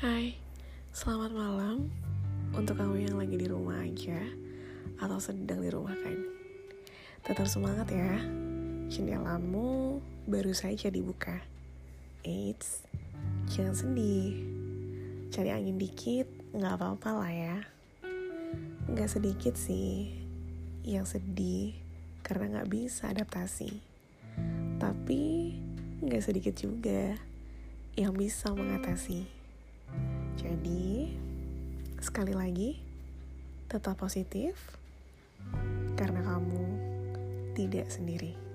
Hai, selamat malam untuk kamu yang lagi di rumah aja atau sedang di rumah kan. Tetap semangat ya, jendelamu baru saja dibuka. Eits, jangan sedih. Cari angin dikit, nggak apa-apa lah ya. Nggak sedikit sih yang sedih karena nggak bisa adaptasi. Tapi nggak sedikit juga yang bisa mengatasi. Jadi, sekali lagi, tetap positif karena kamu tidak sendiri.